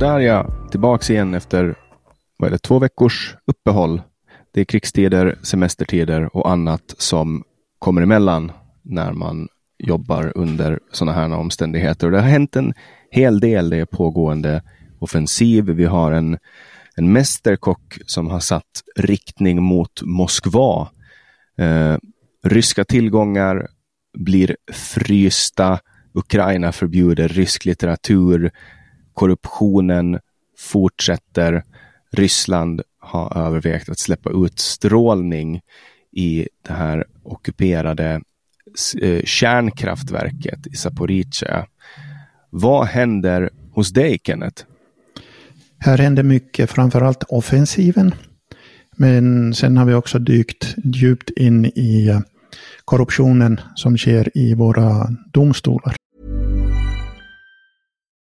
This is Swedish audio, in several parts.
Sådär ja, tillbaks igen efter vad är det, två veckors uppehåll. Det är krigstider, semestertider och annat som kommer emellan när man jobbar under sådana här omständigheter. Och det har hänt en hel del. Det är pågående offensiv. Vi har en, en mästerkock som har satt riktning mot Moskva. Eh, ryska tillgångar blir frysta. Ukraina förbjuder rysk litteratur. Korruptionen fortsätter. Ryssland har övervägt att släppa ut strålning i det här ockuperade eh, kärnkraftverket i Zaporizjzja. Vad händer hos dig, Kenneth? Här händer mycket, framförallt offensiven. Men sen har vi också dykt djupt in i eh, korruptionen som sker i våra domstolar.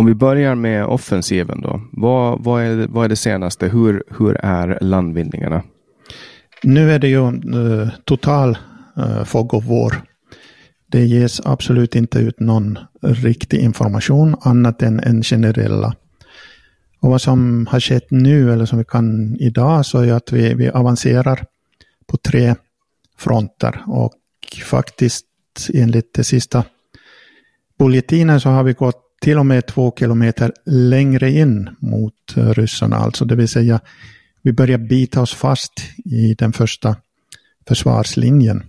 Om vi börjar med offensiven då. Vad, vad, är, vad är det senaste? Hur, hur är landvinningarna? Nu är det ju uh, total uh, fog of war. Det ges absolut inte ut någon riktig information annat än än generella. Och vad som har skett nu, eller som vi kan idag, så är att vi, vi avancerar på tre fronter. Och faktiskt enligt det sista bulletinen så har vi gått till och med två kilometer längre in mot eh, ryssarna. Alltså det vill säga vi börjar bita oss fast i den första försvarslinjen.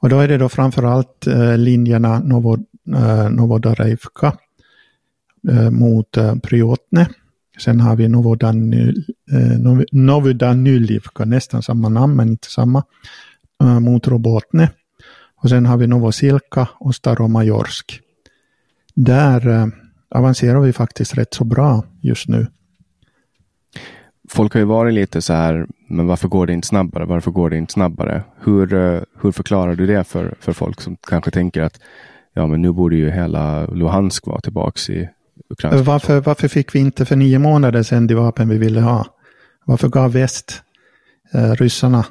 Och då är det då framförallt eh, linjerna Novod, eh, Novodarevka eh, mot eh, Pryotne. Sen har vi Novodanyl, eh, Novodanylivka, nästan samma namn men inte samma, eh, mot Robotne. Och sen har vi Novosilka och Staromajorsk. Där eh, avancerar vi faktiskt rätt så bra just nu. Folk har ju varit lite så här, men varför går det inte snabbare? Varför går det inte snabbare? Hur, eh, hur förklarar du det för, för folk som kanske tänker att ja, men nu borde ju hela Luhansk vara tillbaks i Ukraina. Varför, varför fick vi inte för nio månader sedan de vapen vi ville ha? Varför gav väst eh, ryssarna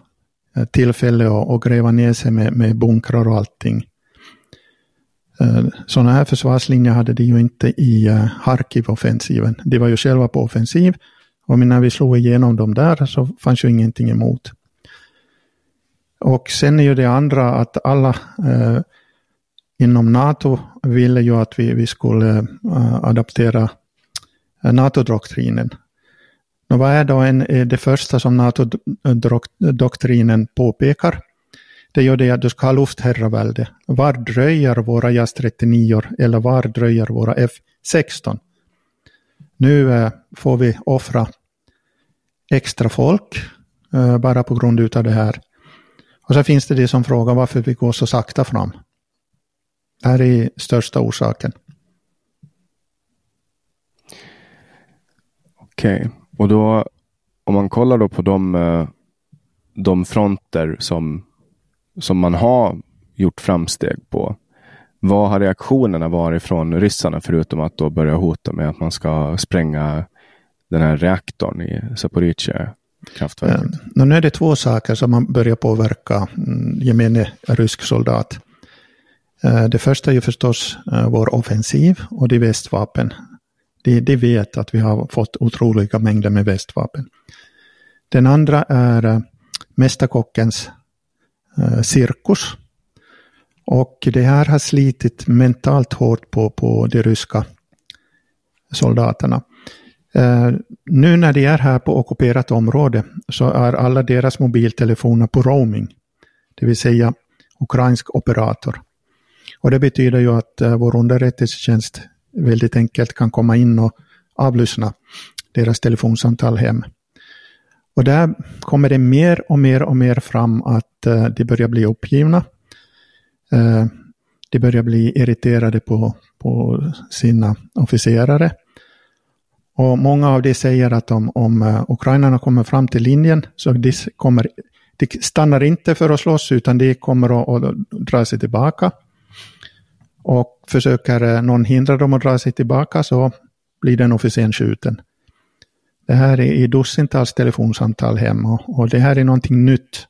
eh, tillfälle att, att gräva ner sig med, med bunkrar och allting? Eh, Sådana här försvarslinjer hade de ju inte i eh, Harkiv-offensiven. De var ju själva på offensiv. Och när vi slog igenom dem där så fanns ju ingenting emot. Och sen är ju det andra att alla eh, inom NATO ville ju att vi, vi skulle eh, adaptera eh, NATO-doktrinen. Och vad är då en, det första som NATO-doktrinen påpekar? Det gör det att du ska ha luftherravälde. Var dröjer våra JAS 39 eller var dröjer våra F16? Nu eh, får vi offra extra folk eh, bara på grund av det här. Och så finns det de som frågar varför vi går så sakta fram. Det här är största orsaken. Okej, okay. och då om man kollar då på de, eh, de fronter som som man har gjort framsteg på. vad har reaktionerna varit från ryssarna förutom att då börja hota med att man ska spränga den här reaktorn i Zaporizjzja kraftverket? Eh, nu är det två saker som man börjar påverka mm, gemene rysk soldat. Eh, det första är ju förstås eh, vår offensiv och det är västvapen. De, de vet att vi har fått otroliga mängder med västvapen. Den andra är eh, Mästerkockens Eh, cirkus och det här har slitit mentalt hårt på, på de ryska soldaterna. Uh, nu när de är här på ockuperat område så är alla deras mobiltelefoner på roaming. Det vill säga ukrainsk operator. Och det betyder ju att uh, vår underrättelsetjänst väldigt enkelt kan komma in och avlyssna deras telefonsamtal hem. Och där kommer det mer och mer och mer fram att eh, de börjar bli uppgivna Eh, de börjar bli irriterade på, på sina officerare. Och många av de säger att om, om eh, ukrainarna kommer fram till linjen så de, kommer, de stannar inte för att slåss utan de kommer att, att dra sig tillbaka. Och försöker eh, någon hindra dem att dra sig tillbaka så blir den officeren skjuten. Det här är i dussintals telefonsamtal hem och, och det här är någonting nytt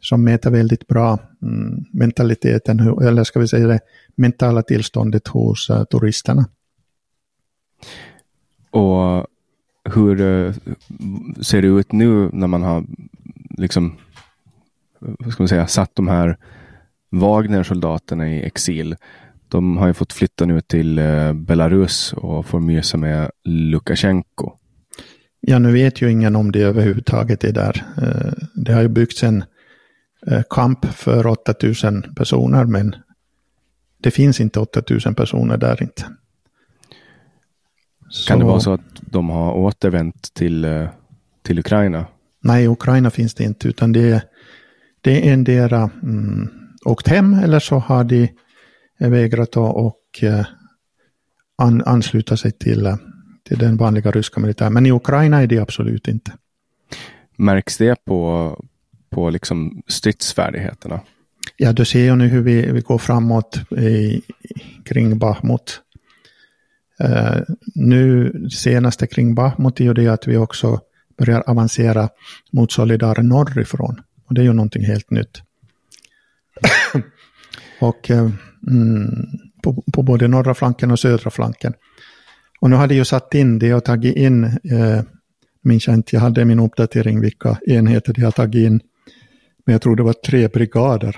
som mäter väldigt bra mm, mentaliteten, eller ska vi säga det mentala tillståndet hos uh, turisterna. Och hur uh, ser det ut nu när man har liksom, vad ska man säga, satt de här Wagner-soldaterna i exil? De har ju fått flytta nu till uh, Belarus och får mysa med Lukasjenko. Ja, nu vet ju ingen om det överhuvudtaget är där. Det har ju byggts en Eh, kamp för 8000 personer, men det finns inte 8000 personer där inte. Så, kan det vara så att de har återvänt till, eh, till Ukraina? Nej, i Ukraina finns det inte, utan det är, det är endera mm, åkt hem eller så har de vägrat att och, eh, an, ansluta sig till, till den vanliga ryska militären. Men i Ukraina är det absolut inte. Märks det på, på liksom stridsfärdigheterna? Ja, du ser ju nu hur vi, vi går framåt i, kring Bahmut. Uh, nu senaste kring Bahmut är ju det att vi också börjar avancera mot Solidar norrifrån. Och det är ju någonting helt nytt. och uh, mm, på, på, både norra flanken och södra flanken. Och nu hade jag satt in det och tagit in, uh, minns jag inte, jag hade min uppdatering vilka enheter de har tagit in men jag tror det var tre brigader.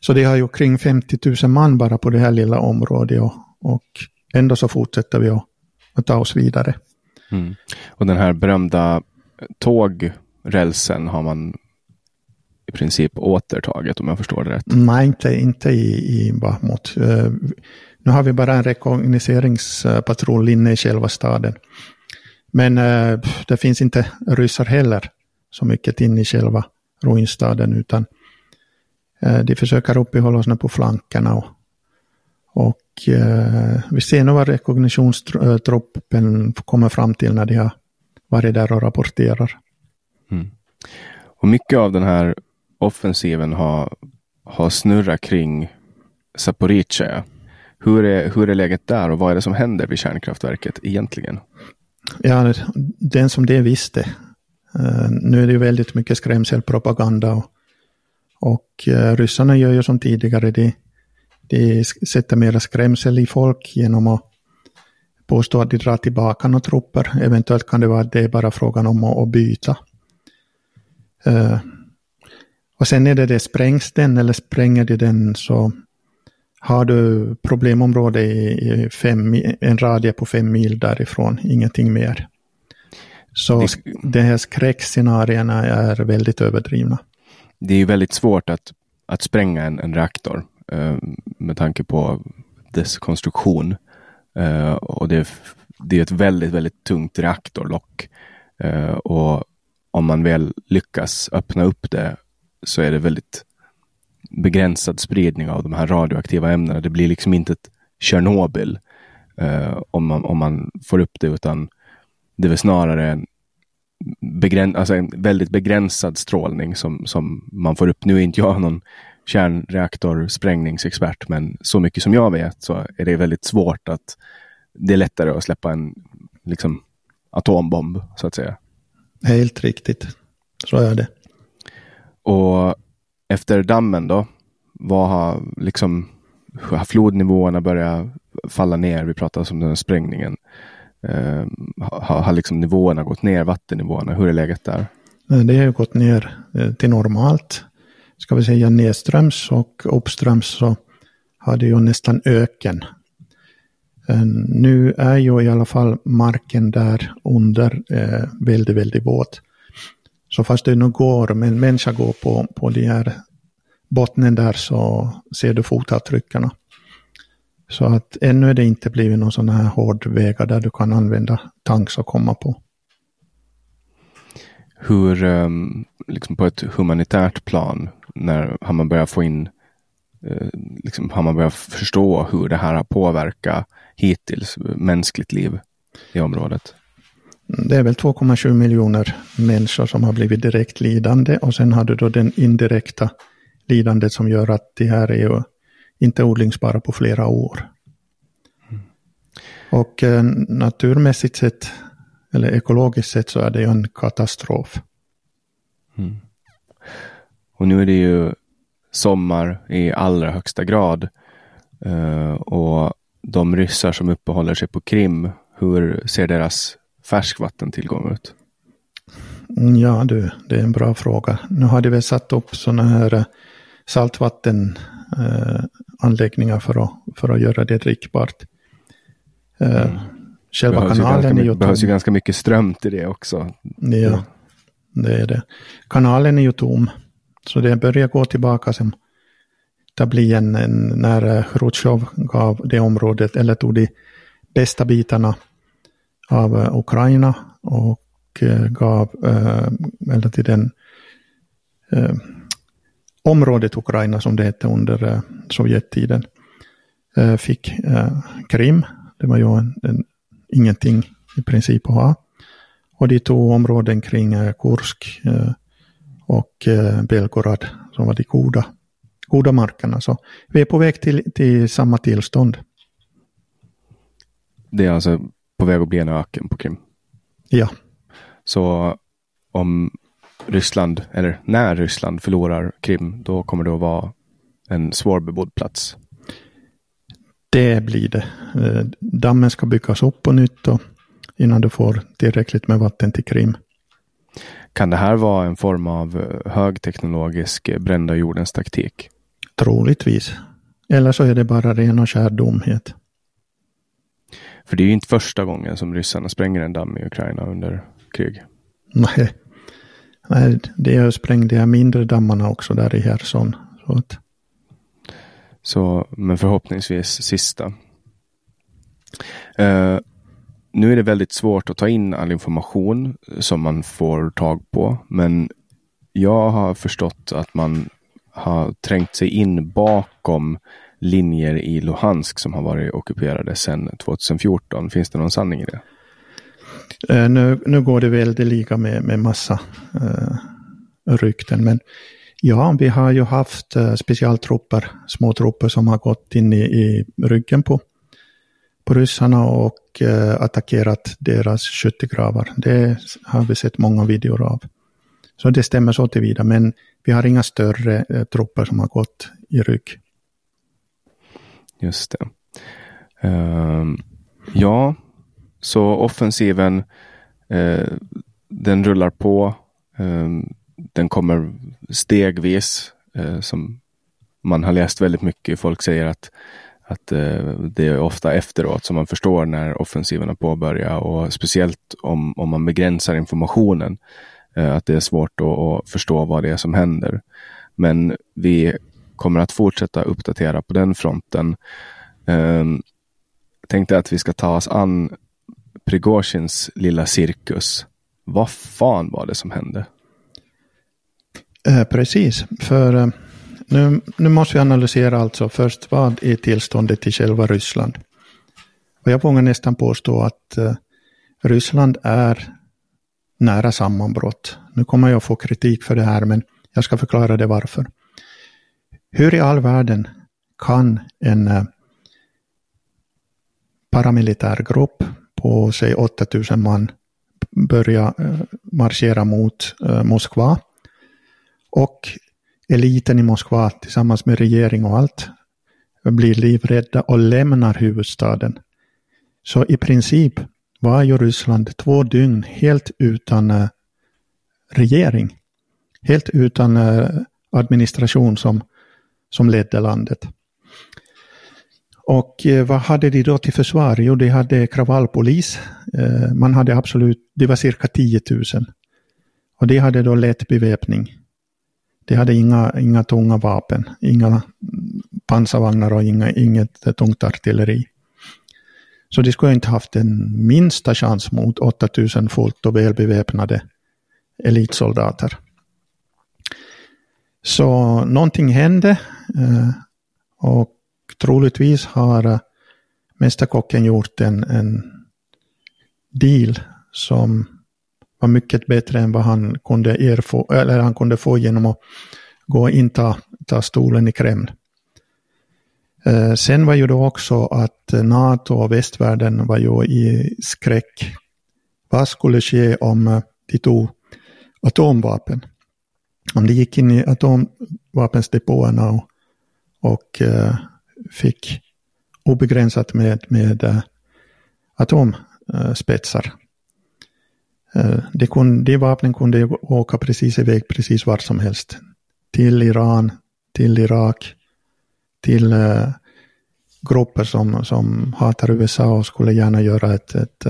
Så det har ju kring 50 000 man bara på det här lilla området och, och ändå så fortsätter vi att, att ta oss vidare. Mm. Och den här berömda tågrälsen har man i princip återtagit om jag förstår det rätt? Nej, inte, inte i, i Bahmut. Nu har vi bara en rekognoseringspatrull inne i själva staden. Men uh, det finns inte ryssar heller så mycket inne i själva ruinstaden utan eh, de försöker uppehålla sig på flankerna och, och eh, vi ser nu vad rekognitionstruppen kommer fram till när de har varit där och rapporterar. Mm. Och mycket av den här offensiven har, har snurrat kring Zaporizjzja. Hur är, hur är läget där och vad är det som händer vid kärnkraftverket egentligen? Ja, den som det visste Uh, nu är det ju väldigt mycket skrämselpropaganda och, och uh, ryssarna gör ju som tidigare, de, de sätter mera skrämsel i folk genom att påstå att de drar tillbaka några trupper. Eventuellt kan det vara att det är bara frågan om att, att byta. Uh, och sen är det det, sprängs den eller spränger de den så har du problemområde i, fem, en radie på fem mil därifrån, ingenting mer. Så det, de här skräckscenarierna är väldigt överdrivna. Det är väldigt svårt att, att spränga en, en reaktor eh, med tanke på dess konstruktion. Eh, och det, det är ett väldigt, väldigt tungt reaktorlock. Eh, och om man väl lyckas öppna upp det så är det väldigt begränsad spridning av de här radioaktiva ämnena. Det blir liksom inte ett Tjernobyl eh, om, man, om man får upp det, utan det är väl snarare en, begräns, alltså en väldigt begränsad strålning som, som man får upp. Nu är inte jag någon kärnreaktorsprängningsexpert, men så mycket som jag vet så är det väldigt svårt att det är lättare att släppa en liksom, atombomb, så att säga. Helt riktigt. Så är det. Och efter dammen då, vad har liksom har flodnivåerna börjat falla ner? Vi pratade om den här sprängningen. Eh, har, har liksom nivåerna gått ner, vattennivåerna? Hur är läget där? Eh, det har gått ner eh, till normalt. Ska vi säga nedströms och uppströms så har det ju nästan öken. Eh, nu är ju i alla fall marken där under eh, väldigt, väldigt våt. Så fast det nu går, men människa går på, på de här bottnen där så ser du fotavtryckarna. Så att ännu är det inte blivit någon sån här hård vägar där du kan använda tanks och komma på. Hur, ehm, liksom på ett humanitärt plan, när har man börjat få in, eh, liksom, har man börjat förstå hur det här har påverkat hittills mänskligt liv i området? Det är väl 2,7 miljoner människor som har blivit direkt lidande och sen har du då den indirekta lidandet som gör att det här är ju inte odlingsbara på flera år. Mm. Och eh, naturmässigt sett, eller ekologiskt sett, så är det ju en katastrof. Mm. Och nu är det ju sommar i allra högsta grad. Uh, och de ryssar som uppehåller sig på Krim, hur ser deras färskvattentillgång ut? Mm, ja du, det är en bra fråga. Nu har de väl satt upp sådana här eh, saltvattenanläggningar eh, för, att, för att göra det drickbart. Eh, mm. Själva behövs kanalen är ju... Det behövs ju ganska mycket ström till det också. Ja, det är det. Kanalen är ju tom. Så det börjar gå tillbaka som det blir en, en, när Chrusjtjov gav det området, eller tog de bästa bitarna av eh, Ukraina och eh, gav, eh, eller till den området Ukraina som det hette under Sovjettiden, fick Krim. Det var ju en, en, ingenting i princip att ha. Och de tog områden kring Kursk och Belgorod som var de goda goda markerna. Så vi är på väg till, till samma tillstånd. Det är alltså på väg att bli en öken på Krim? Ja. Så om Ryssland, eller när Ryssland förlorar Krim, då kommer det att vara en svårbebodd plats? Det blir det. Eh, dammen ska byggas upp på nytt och innan du får tillräckligt med vatten till Krim. Kan det här vara en form av eh, högteknologisk eh, brända jordens taktik? Troligtvis. Eller så är det bara ren och skär dumhet. För det är ju inte första gången som ryssarna spränger en damm i Ukraina under krig. Nej, Nej det sprängde jag mindre dammarna också där i Herson. Så, att... så men förhoppningsvis sista. Uh, nu är det väldigt svårt att ta in all information som man får tag på, men jag har förstått att man har trängt sig in bakom linjer i Luhansk som har varit ockuperade sedan 2014. Finns det någon sanning i det? Uh, nu, nu går det väldeliga med, med massa uh, rykten, men ja, vi har ju haft eh, uh, specialtrupper, små trupper som har gått in i, i ryggen på, på ryssarna och uh, attackerat deras skyttegravar. Det har vi sett många videor av. Så det stämmer så tillvida, men vi har inga större trupper som har gått i rygg. Just det. Uh, ja, så offensiven, uh, den rullar på. Uh, den kommer stegvis, eh, som man har läst väldigt mycket. Folk säger att, att eh, det är ofta efteråt som man förstår när offensiven har påbörjat och speciellt om, om man begränsar informationen. Att det är svårt att förstå vad det är som händer. Men vi kommer att fortsätta uppdatera på den fronten. Jag tänkte att vi ska ta oss an Prigozjins lilla cirkus. Vad fan var det som hände? Eh, precis, för eh, nu, nu måste vi analysera alltså först vad är tillståndet i själva Ryssland. Och jag vågar nästan påstå att eh, Ryssland är nära sammanbrott. Nu kommer jag få kritik för det här, men jag ska förklara det varför hur i all världen kan en eh, paramilitär grupp på säg 8000 man börja eh, marschera mot eh, Moskva. Och eliten i Moskva tillsammans med regering och allt blir livrädda och lämnar huvudstaden. Så i princip var ju Ryssland två dygn helt utan regering. Helt utan administration som, som ledde landet. Och eh, vad hade de då till försvar? Jo, de hade kravallpolis. Eh, man hade absolut, det var cirka 10 000. Och de hade då lätt beväpning. De hade inga, inga tunga vapen, inga pansarvagnar och inga, inget tungt artilleri. Så de skulle inte haft den minsta chans mot 8000 fullt och välbeväpnade elitsoldater. Så någonting hände eh, och troligtvis har eh, Mästerkocken gjort en, en deal som var mycket bättre än vad han kunde, erfå, eller han kunde få genom att gå och inta ta stolen i Kreml. Eh, sen var ju då också att NATO och västvärlden var ju i skräck. Vad skulle ske om eh, de tog atomvapen? Om de gick in i atomvapensdepåerna och, och eh, fick obegränsat med, med eh, atomspetsar. Eh, uh, eh, de, kunde, vapnen kunde åka precis iväg precis vart som helst. Till Iran, till Irak, till grupper som, som hatar USA och skulle gärna göra ett, ett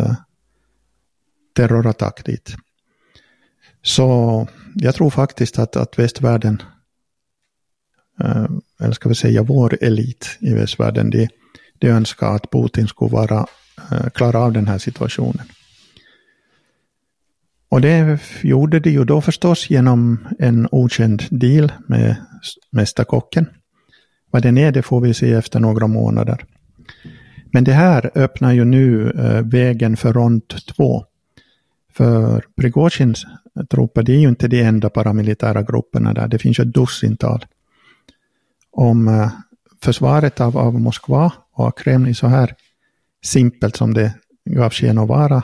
terrorattack dit. Så jag tror faktiskt att, att västvärlden eh, eller ska vi säga vår elit i västvärlden, de, de önskar att Putin skulle vara, eh, klara av den här situationen. Och det gjorde de ju då förstås genom en okänd deal med mästarkocken. Vad den är, det får vi se efter några månader. Men det här öppnar ju nu eh, vägen för rond två. För Prigozjins trupper, det är ju inte de enda paramilitära grupperna där, det finns ju ett dussintal om eh, försvaret av, av Moskva och Kreml är så här simpelt som det gav sken att vara,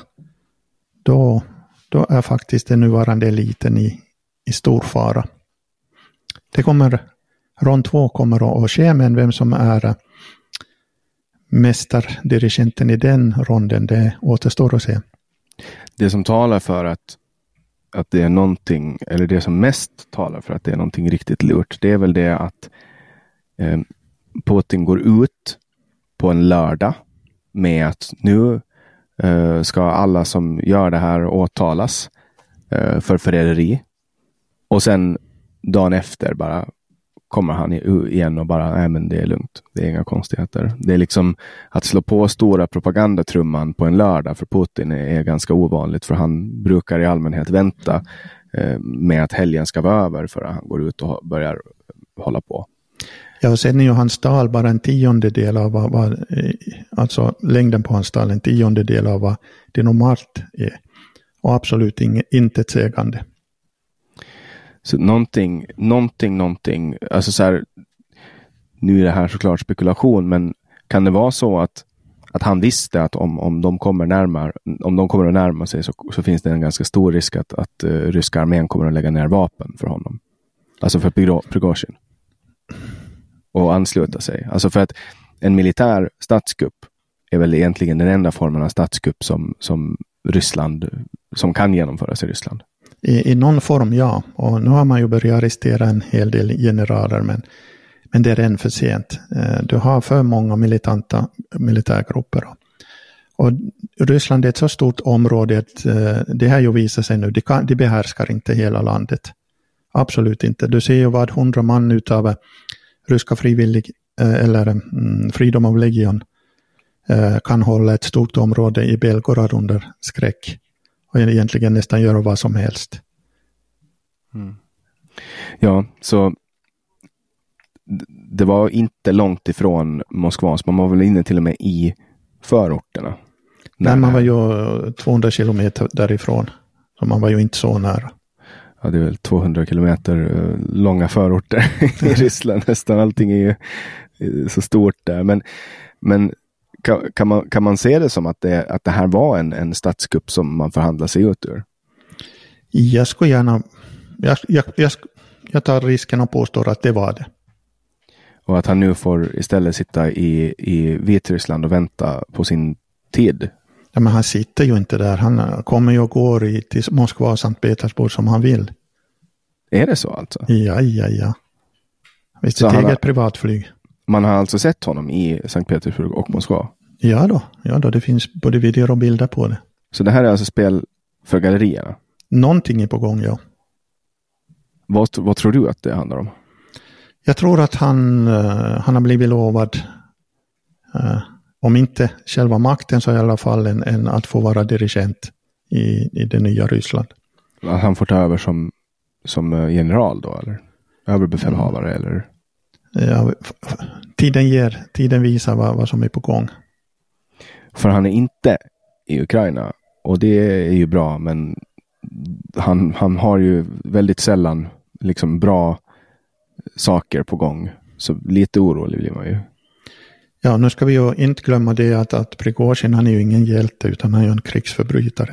då, då är faktiskt den nuvarande eliten i, i stor fara. Det kommer, rond två kommer att ske, men vem som är eh, mästardirigenten i den ronden, det återstår att se. Det som talar för att, att det är någonting, eller det som mest talar för att det är någonting riktigt lurt, det är väl det att eh, Putin går ut på en lördag med att nu eh, ska alla som gör det här åtalas eh, för förräderi. Och sen dagen efter bara kommer han igen och bara, nej men det är lugnt. Det är inga konstigheter. Det är liksom att slå på stora propagandatrumman på en lördag för Putin är, ganska ovanligt för han brukar i allmänhet vänta eh, med att helgen ska vara över för att han går ut och börjar hålla på. Ja, och sen är ju hans tal bara en tiondedel av vad, vad, eh, alltså längden på hans tal en tiondedel av vad det normalt är. Och absolut inget intetsägande. Så någonting, någonting, någonting, alltså så här, nu är det här såklart spekulation, men kan det vara så att, att han visste att om, om, de kommer närmare, om de kommer att närma sig så, så finns det en ganska stor risk att, att uh, ryska armén kommer att lägga ner vapen för honom? Alltså för Prigozjin och ansluta sig. Alltså för att en militär statskupp är väl egentligen den enda formen av statskupp som, som Ryssland, som kan genomföras i Ryssland. I, I någon form, ja. Och nu har man ju börjat arrestera en hel del generaler, men, men det är än för sent. Eh, du har för många militanta militärgrupper. Och Ryssland är ett så stort område att eh, det här ju visar sig nu, de, kan, de behärskar inte hela landet. Absolut inte. Du ser ju vad hundra man utav eh, ryska frivillig eller mm, Freedom of Legion kan hålla ett stort område i Belgorod under skräck och egentligen nästan göra vad som helst. Mm. Ja, så det var inte långt ifrån Moskva, så man var väl inne till och med i förorterna. Nej, man var ju 200 kilometer därifrån, så man var ju inte så nära. ja, det är väl 200 kilometer eh, långa förorter i Ryssland. Nästan allting är ju så stort där. Men, men kan, kan, man, kan man se det som att det, att det här var en, en statskupp som man förhandlar sig ut ur? Jag skulle gärna... Jag, jag, jag, jag tar risken och påstår att det var det. Och att han nu får istället sitta i, i Vitryssland och vänta på sin tid. Ja, men han sitter ju inte där. Han kommer ju och går i, till Moskva och Sankt Petersburg som han vill. Är det så alltså? Ja, ja, ja. Visst, ett eget har, privatflyg. Man har alltså sett honom i Sankt Petersburg och Moskva? Ja då, ja då, det finns både videor och bilder på det. Så det här är alltså spel för gallerierna? Någonting är på gång, ja. Vad, vad tror du att det handlar om? Jag tror att han, uh, han har blivit lovad, uh, om inte själva makten så i alla fall en, en att få vara dirigent i, i det nya Ryssland. Att han får ta över som, som eh, general då, eller? Överbefälhavare, mm. eller? Ja, tiden ger, tiden visar vad, vad som är på gång. För han är inte i Ukraina och det är ju bra, men han, han har ju väldigt sällan liksom bra saker på gång. Så lite orolig blir man ju. Ja, nu ska vi ju inte glömma det att, att Prigozjin, han är ju ingen hjälte utan han är ju en krigsförbrytare.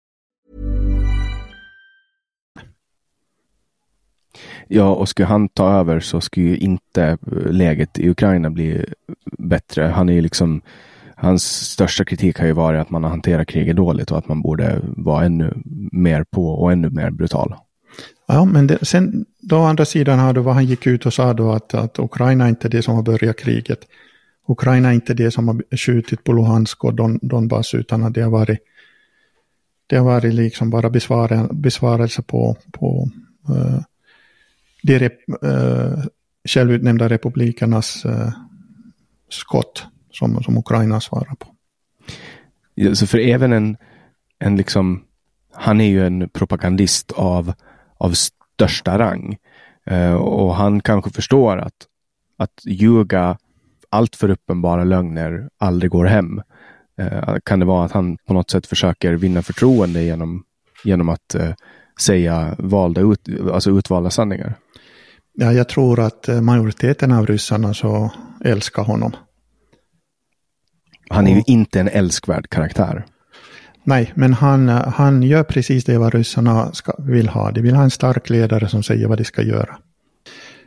Ja, och skulle han ta över så skulle ju inte eh, läget i Ukraina bli bättre. Han är ju liksom hans största kritik har ju varit att man har hanterat kriget dåligt och att man borde vara ännu mer på och ännu mer brutal. Ja, men det, sen då å andra sidan har du vad han gick ut och sa då att, att Ukraina är inte det som har börjat kriget. Ukraina är inte det som har skjutit på Luhansk och Don, Donbass utan att det har varit det har varit liksom bara besvara, besvarelse på, på uh, de rep, uh, självutnämnda republikernas uh, skott som, som Ukraina svarar på. Ja, så för även en, en liksom, han är ju en propagandist av, av största rang. Uh, och han kanske förstår att, att ljuga allt för uppenbara lögner aldrig går hem. Uh, kan det vara att han på något sätt försöker vinna förtroende genom, genom att uh, säga valda ut, alltså utvalda sanningar? Ja, jag tror att majoriteten av ryssarna så älskar honom. Han är ju inte en älskvärd karaktär. Nej, men han, han gör precis det vad ryssarna ska, vill ha. De vill ha en stark ledare som säger vad de ska göra.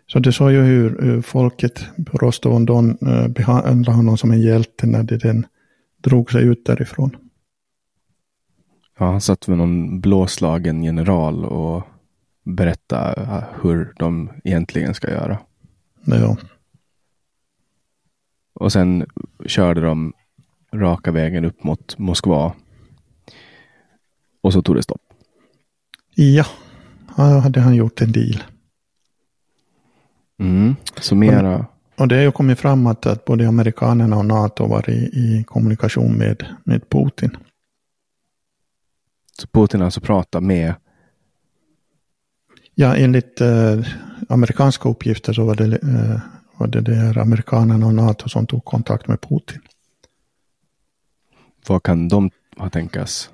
Så du såg ju hur, hur folket på Rostov-on-Don uh, behandlade honom som en hjälte när de den drog sig ut därifrån. Ja, han satt med någon blåslagen general och berättade hur de egentligen ska göra. Ja. Och sen körde de raka vägen upp mot Moskva. Och så tog det stopp. Ja, då hade han gjort en deal. Mm, så mera... Och, och det har ju kommit fram att, att både amerikanerna och NATO var i, i kommunikation med, med Putin. Så Putin alltså pratar med? Ja, enligt eh, amerikanska uppgifter så var det, eh, var det där amerikanerna och NATO som tog kontakt med Putin. Vad kan de ha tänkas?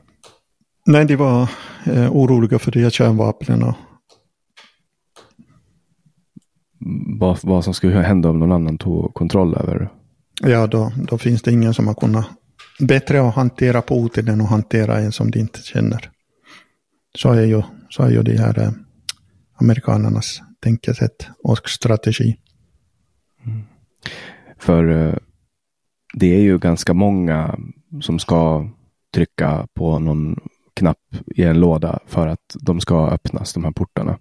Nej, de var eh, oroliga för de här kärnvapnen. Vad, vad som skulle hända om någon annan tog kontroll över? Ja, då, då finns det ingen som har kunnat bättre att hantera Putin än att hantera en som de inte känner. Så är ju, så är ju de här eh, amerikanernas tänkesätt och strategi. Mm. För eh, det är ju ganska många som ska trycka på någon knapp i en låda för att de ska öppnas, de här portarna.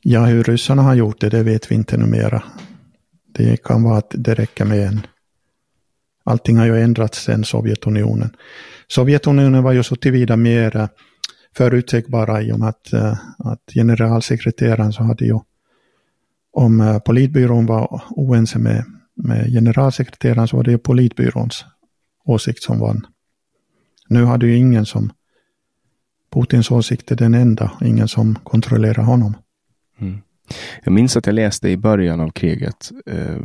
Ja, hur ryssarna har gjort det, det vet vi inte numera. Det kan vara att det räcker med en... Allting har ju ändrats sedan Sovjetunionen. Sovjetunionen var ju så tillvida mer eh, förutsägbara i och med att, eh, att generalsekreteraren så hade ju om eh, politbyrån var oense med, med generalsekreteraren så var det ju politbyråns åsikt som vann. Nu hade ju ingen som Putins åsikt är den enda, ingen som kontrollerar honom. Mm. Jag minns att jag läste i början av kriget eh,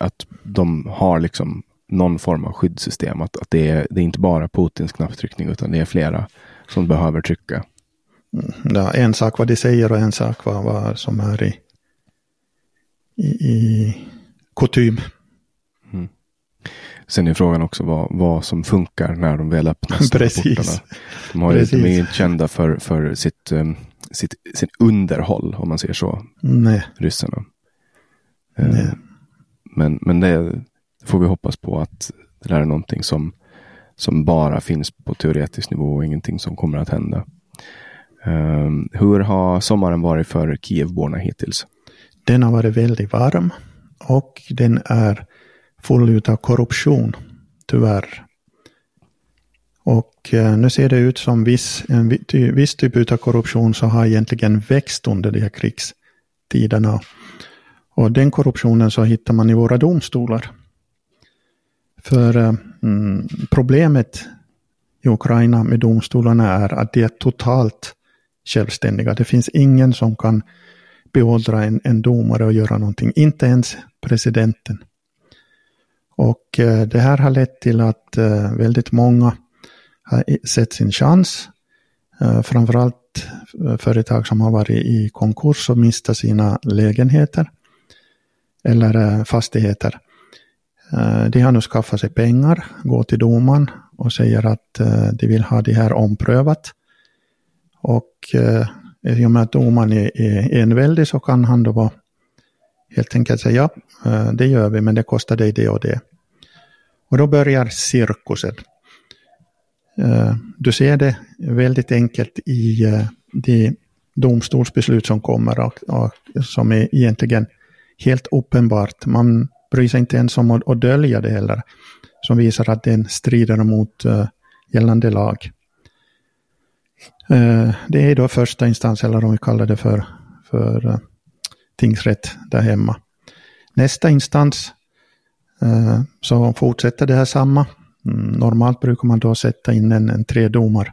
att de har liksom någon form av skyddssystem. Att, att det, är, det är inte bara Putins knapptryckning utan det är flera som behöver trycka. Mm. Ja, en sak vad de säger och en sak vad, vad som är i, i, i kutym. Mm. Sen är frågan också vad, vad som funkar när de väl öppnas. Precis. De, har Precis. de är inte kända för, för sitt, um, sitt, sitt underhåll, om man säger så. Nej. Ryssarna. Nej. Uh, men, men det får vi hoppas på att det där är någonting som, som bara finns på teoretisk nivå och ingenting som kommer att hända. Um, hur har sommaren varit för Kievborna hittills? Den har varit väldigt varm och den är full av korruption, tyvärr. Och eh, nu ser det ut som viss, en viss typ av korruption så har egentligen växt under de här krigstiderna. Och den korruptionen så hittar man i våra domstolar. För eh, mm, problemet i Ukraina med domstolarna är att de är totalt självständiga. Det finns ingen som kan beordra en, en domare att göra någonting, inte ens presidenten. Och eh, det här har lett till att eh, väldigt många har sett sin chans. Eh, framförallt eh, företag som har varit i konkurs och mista sina lägenheter eller eh, fastigheter. Eh, de har nu skaffat sig pengar, går till domaren och säger att eh, de vill ha det här omprövat. Och eh, i och med att domaren är enväldig så kan han då helt enkelt säga ja, det gör vi men det kostar dig det och det. Och då börjar cirkusen. Du ser det väldigt enkelt i de domstolsbeslut som kommer och, och som är egentligen helt uppenbart. Man bryr sig inte ens om att, att dölja det heller. Som visar att den strider mot uh, gällande lag. Uh, det är då första instans, eller om vi kallar det för, för uh, tingsrätt där hemma. Nästa instans uh, så fortsätter det här samma. Mm, normalt brukar man då sätta in en, en tredomar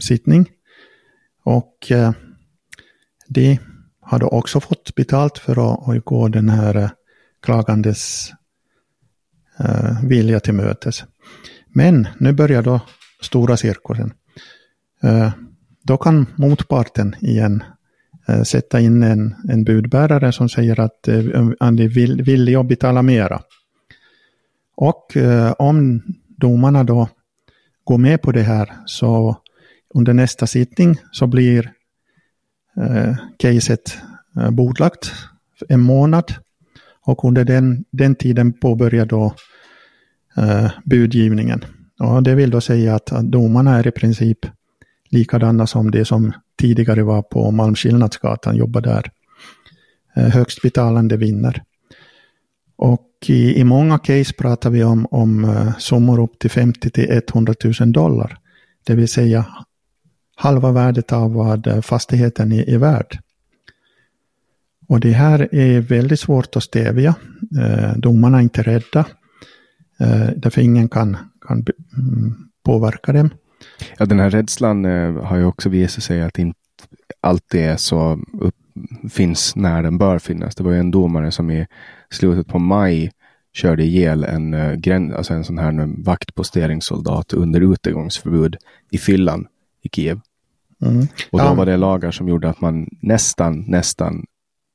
sittning. Och det har då också fått betalt för att, att gå den här eh, klagandes eh, vilja till mötes. Men nu börjar då stora cirkusen. Eh, då kan motparten igen Eh, sätta in en, en budbärare som säger att eh, han är vill, villig att betala mera. Och eh, om domarna då går med på det här så under nästa sittning så blir eh, caset eh, bordlagt en månad. Och under den, den tiden påbörjar då eh, budgivningen. Och det vill då säga att, att domarna är i princip likadana som det som tidigare var på Malmskillnadsgatan, jobbar där. Eh, högst betalande vinner. Och i, i många case pratar vi om, om eh, summor upp till 50 till 100 000 dollar. Det vill säga halva värdet av vad eh, fastigheten är, är värd. Och det här är väldigt svårt att stävja. Eh, domarna är inte rädda. Eh, därför ingen kan, kan mm, påverka dem. Ja, den här rädslan eh, har ju också visat sig att inte alltid är så upp, finns när den bör finnas. Det var ju en domare som i slutet på maj körde ihjäl en, eh, gräns, alltså en sån här vaktposteringssoldat under utegångsförbud i fyllan i Kiev. Mm. Och då ja. var det lagar som gjorde att man nästan, nästan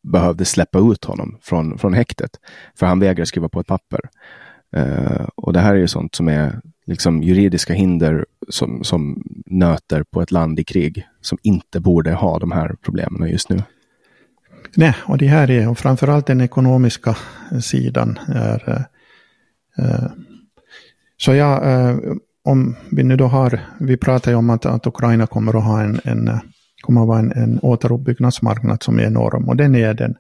behövde släppa ut honom från, från häktet. För han vägrade skriva på ett papper. Eh, och det här är ju sånt som är liksom juridiska hinder som, som nöter på ett land i krig som inte borde ha de här problemen just nu. Nej, och det här är, och framförallt den ekonomiska sidan är eh så ja, eh, om vi nu då har, vi pratar ju om att, att Ukraina kommer att ha en, en kommer att vara en, en återuppbyggnadsmarknad som är enorm och den är den.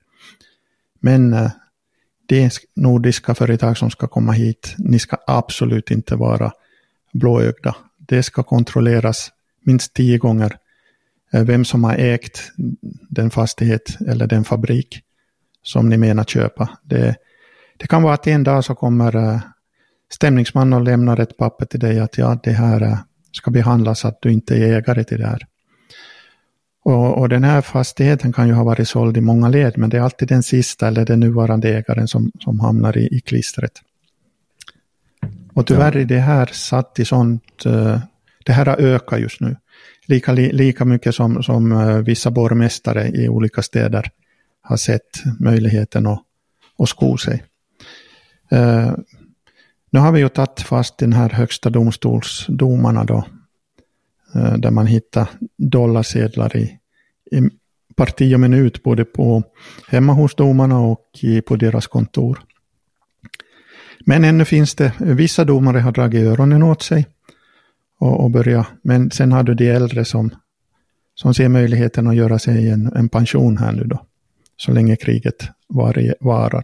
Men eh, de nordiska företag som ska komma hit, ni ska absolut inte vara blåögda. Det ska kontrolleras minst tio gånger eh, vem som har ägt den fastighet eller den fabrik som ni menar köpa. Det, det kan vara att en dag så kommer eh, stämningsman och lämnar ett papper till dig att ja, det här eh, ska behandlas att du inte är ägare till det här. Och, och, den här fastigheten kan ju ha varit såld i många led, men det är alltid den sista eller den nuvarande ägaren som, som hamnar i, i klistret. Och tyvärr är det här satt i sånt, uh, det här har ökat just nu. Lika, lika mycket som, som uh, vissa borgmästare i olika städer har sett möjligheten att, att sko sig. Nu har vi ju tagit fast den här högsta domstolsdomarna då, eh, där man hittar dollarsedlar i, i parti och minut både på hemma hos domarna och i, på deras kontor. Men ännu finns det, vissa domare har dragit öronen åt sig och, och börjat, men sen har du de äldre som, som ser möjligheten att göra sig en, en pension här nu då, så länge kriget var, varar.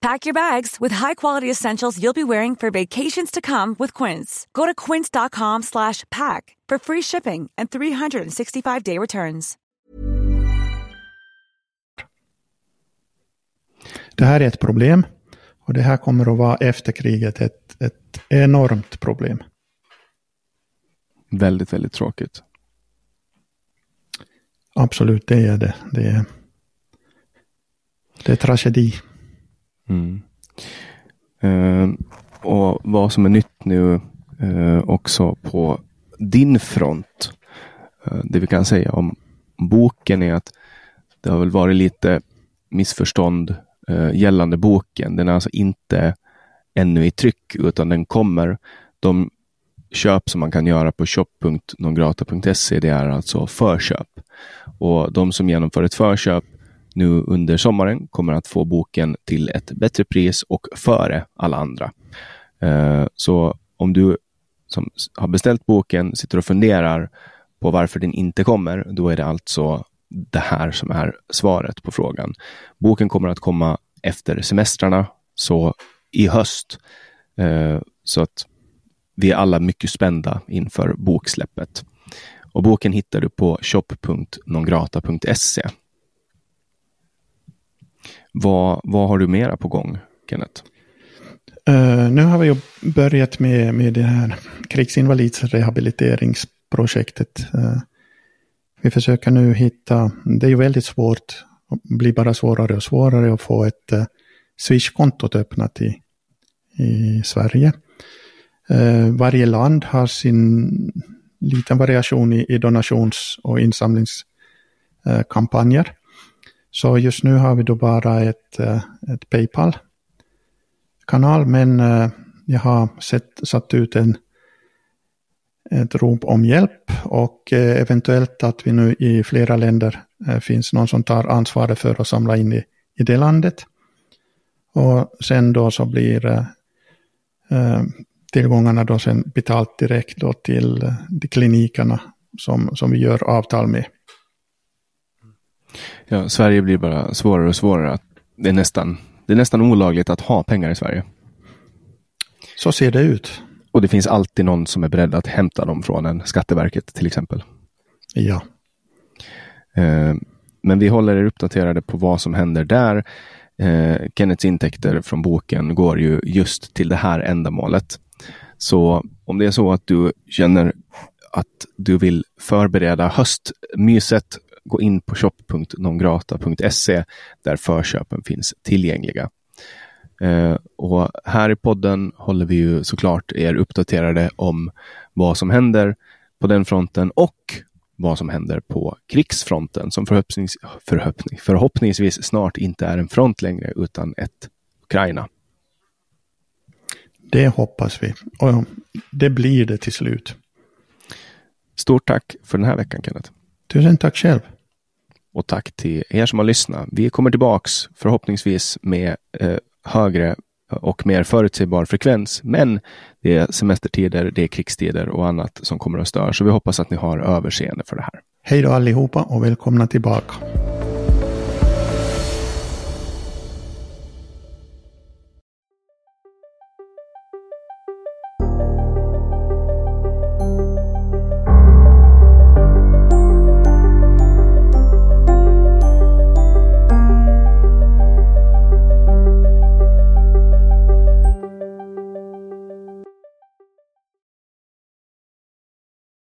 Pack your bags with high-quality essentials you'll be wearing for vacations to come with Quince. Go to quince.com/pack for free shipping and 365-day returns. Det här är ett problem. Och det här kommer att vara efter kriget ett, ett enormt problem. Väldigt, väldigt tråkigt. Absolut, det är det. Det är, det är tragedi. Mm. Uh, och vad som är nytt nu uh, också på din front. Uh, det vi kan säga om boken är att det har väl varit lite missförstånd uh, gällande boken. Den är alltså inte ännu i tryck utan den kommer. De köp som man kan göra på shop.nongrata.se det är alltså förköp. Och de som genomför ett förköp nu under sommaren kommer att få boken till ett bättre pris och före alla andra. Eh, så om du som har beställt boken sitter och funderar på varför den inte kommer, då är det alltså det här som är svaret på frågan. Boken kommer att komma efter semestrarna, så i höst. Eh, så att vi är alla mycket spända inför boksläppet. Och boken hittar du på shop.nongrata.se. Vad, vad har du mera på gång, Kenneth? Uh, nu har vi ju börjat med, med det här krigsinvalidsrehabiliteringsprojektet. Uh, vi försöker nu hitta, det är ju väldigt svårt, blir bara svårare och svårare att få ett eh, uh, Swish-kontot öppnat i, i Sverige. Uh, varje land har sin liten variation i, i donations och insamlingskampanjer. Så just nu har vi då bara ett, eh, ett Paypal-kanal, men eh, jag har sett, satt ut en ett rop om hjälp och eh, eventuellt att vi nu i flera länder finns någon som tar ansvaret för att samla in i, i det landet. Och sen då så blir eh tillgångarna då sen betalt direkt då till de klinikerna som, som vi gör avtal med. Ja, Sverige blir bara svårare och svårare. det, är nästan, det är nästan olagligt att ha pengar i Sverige. Så ser det ut. Och det finns alltid någon som är beredd att hämta dem från en, Skatteverket till exempel. Ja. Eh, men vi håller er uppdaterade på vad som händer där. Eh, Kennets intäkter från boken går ju just till det här ändamålet. Så om det är så att du känner att du vill förbereda höstmyset, gå in på shop.nongrata.se där förköpen finns tillgängliga. Eh, och här i podden håller vi ju såklart er uppdaterade om vad som händer på den fronten och vad som händer på krigsfronten som förhoppnings, förhoppning, förhoppningsvis snart inte är en front längre utan ett Ukraina. Det hoppas vi. Och det blir det till slut. Stort tack för den här veckan Kenneth. Tusen tack själv. Och tack till er som har lyssnat. Vi kommer tillbaks förhoppningsvis med eh, högre och mer förutsägbar frekvens. Men det är semestertider, det är krigstider och annat som kommer att störa. Så vi hoppas att ni har överseende för det här. Hej då allihopa och välkomna tillbaka.